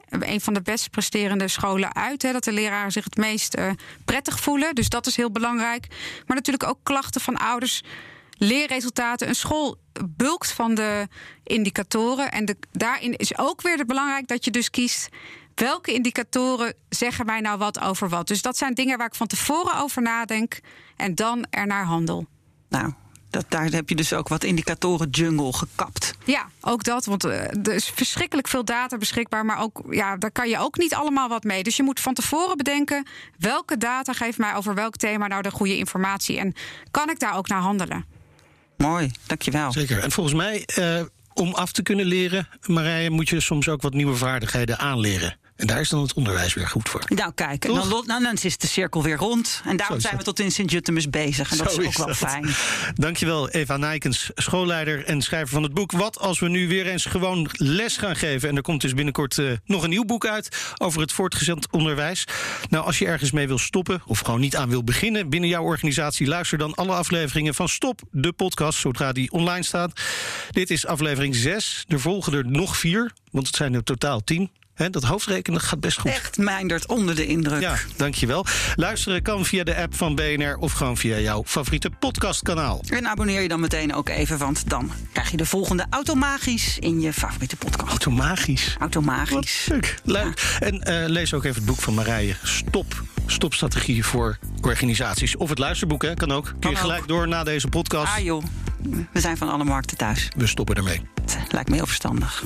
een van de best presterende scholen uit. Hè, dat de leraren zich het meest eh, prettig voelen. Dus dat is heel belangrijk. Maar natuurlijk ook klachten van ouders. Leerresultaten. Een school bulkt van de indicatoren. En daarin is ook weer belangrijk dat je dus kiest. Welke indicatoren zeggen mij nou wat over wat? Dus dat zijn dingen waar ik van tevoren over nadenk en dan er naar handel. Nou, Dat, daar heb je dus ook wat indicatoren jungle gekapt. Ja, ook dat. Want eh, er is verschrikkelijk veel data beschikbaar. Maar ook, ja, daar kan je ook niet allemaal wat mee. Dus je moet van tevoren bedenken... welke data geeft mij over welk thema nou de goede informatie... en kan ik daar ook naar handelen? Mooi, dankjewel. Zeker. En volgens mij, eh, om af te kunnen leren, Marije, moet je soms ook wat nieuwe vaardigheden aanleren. En daar is dan het onderwijs weer goed voor. Nou, kijk, en dan, nou, dan is de cirkel weer rond. En daarom zijn we tot in Sint-Jutemus bezig. En dat Zo is ook wel dat. fijn. Dankjewel, Eva Nijkens, schoolleider en schrijver van het boek. Wat als we nu weer eens gewoon les gaan geven? En er komt dus binnenkort eh, nog een nieuw boek uit over het voortgezet onderwijs. Nou, als je ergens mee wil stoppen of gewoon niet aan wil beginnen binnen jouw organisatie, luister dan alle afleveringen van Stop, de podcast, zodra die online staat. Dit is aflevering 6. Er volgen er nog vier, want het zijn er totaal 10. Dat hoofdrekenen gaat best goed. Echt mijndert onder de indruk. Ja, dankjewel. Luisteren kan via de app van BNR of gewoon via jouw favoriete podcastkanaal. En abonneer je dan meteen ook even, want dan krijg je de volgende automagisch in je favoriete podcast. Automagisch. Automagisch. Leuk. Leuk. En eh, lees ook even het boek van Marije. Stop. Stopstrategie voor organisaties. Of het luisterboek, hè, kan ook. Kun je ook. gelijk door na deze podcast. Ah joh, we zijn van alle markten thuis. We stoppen ermee. Het lijkt me heel verstandig.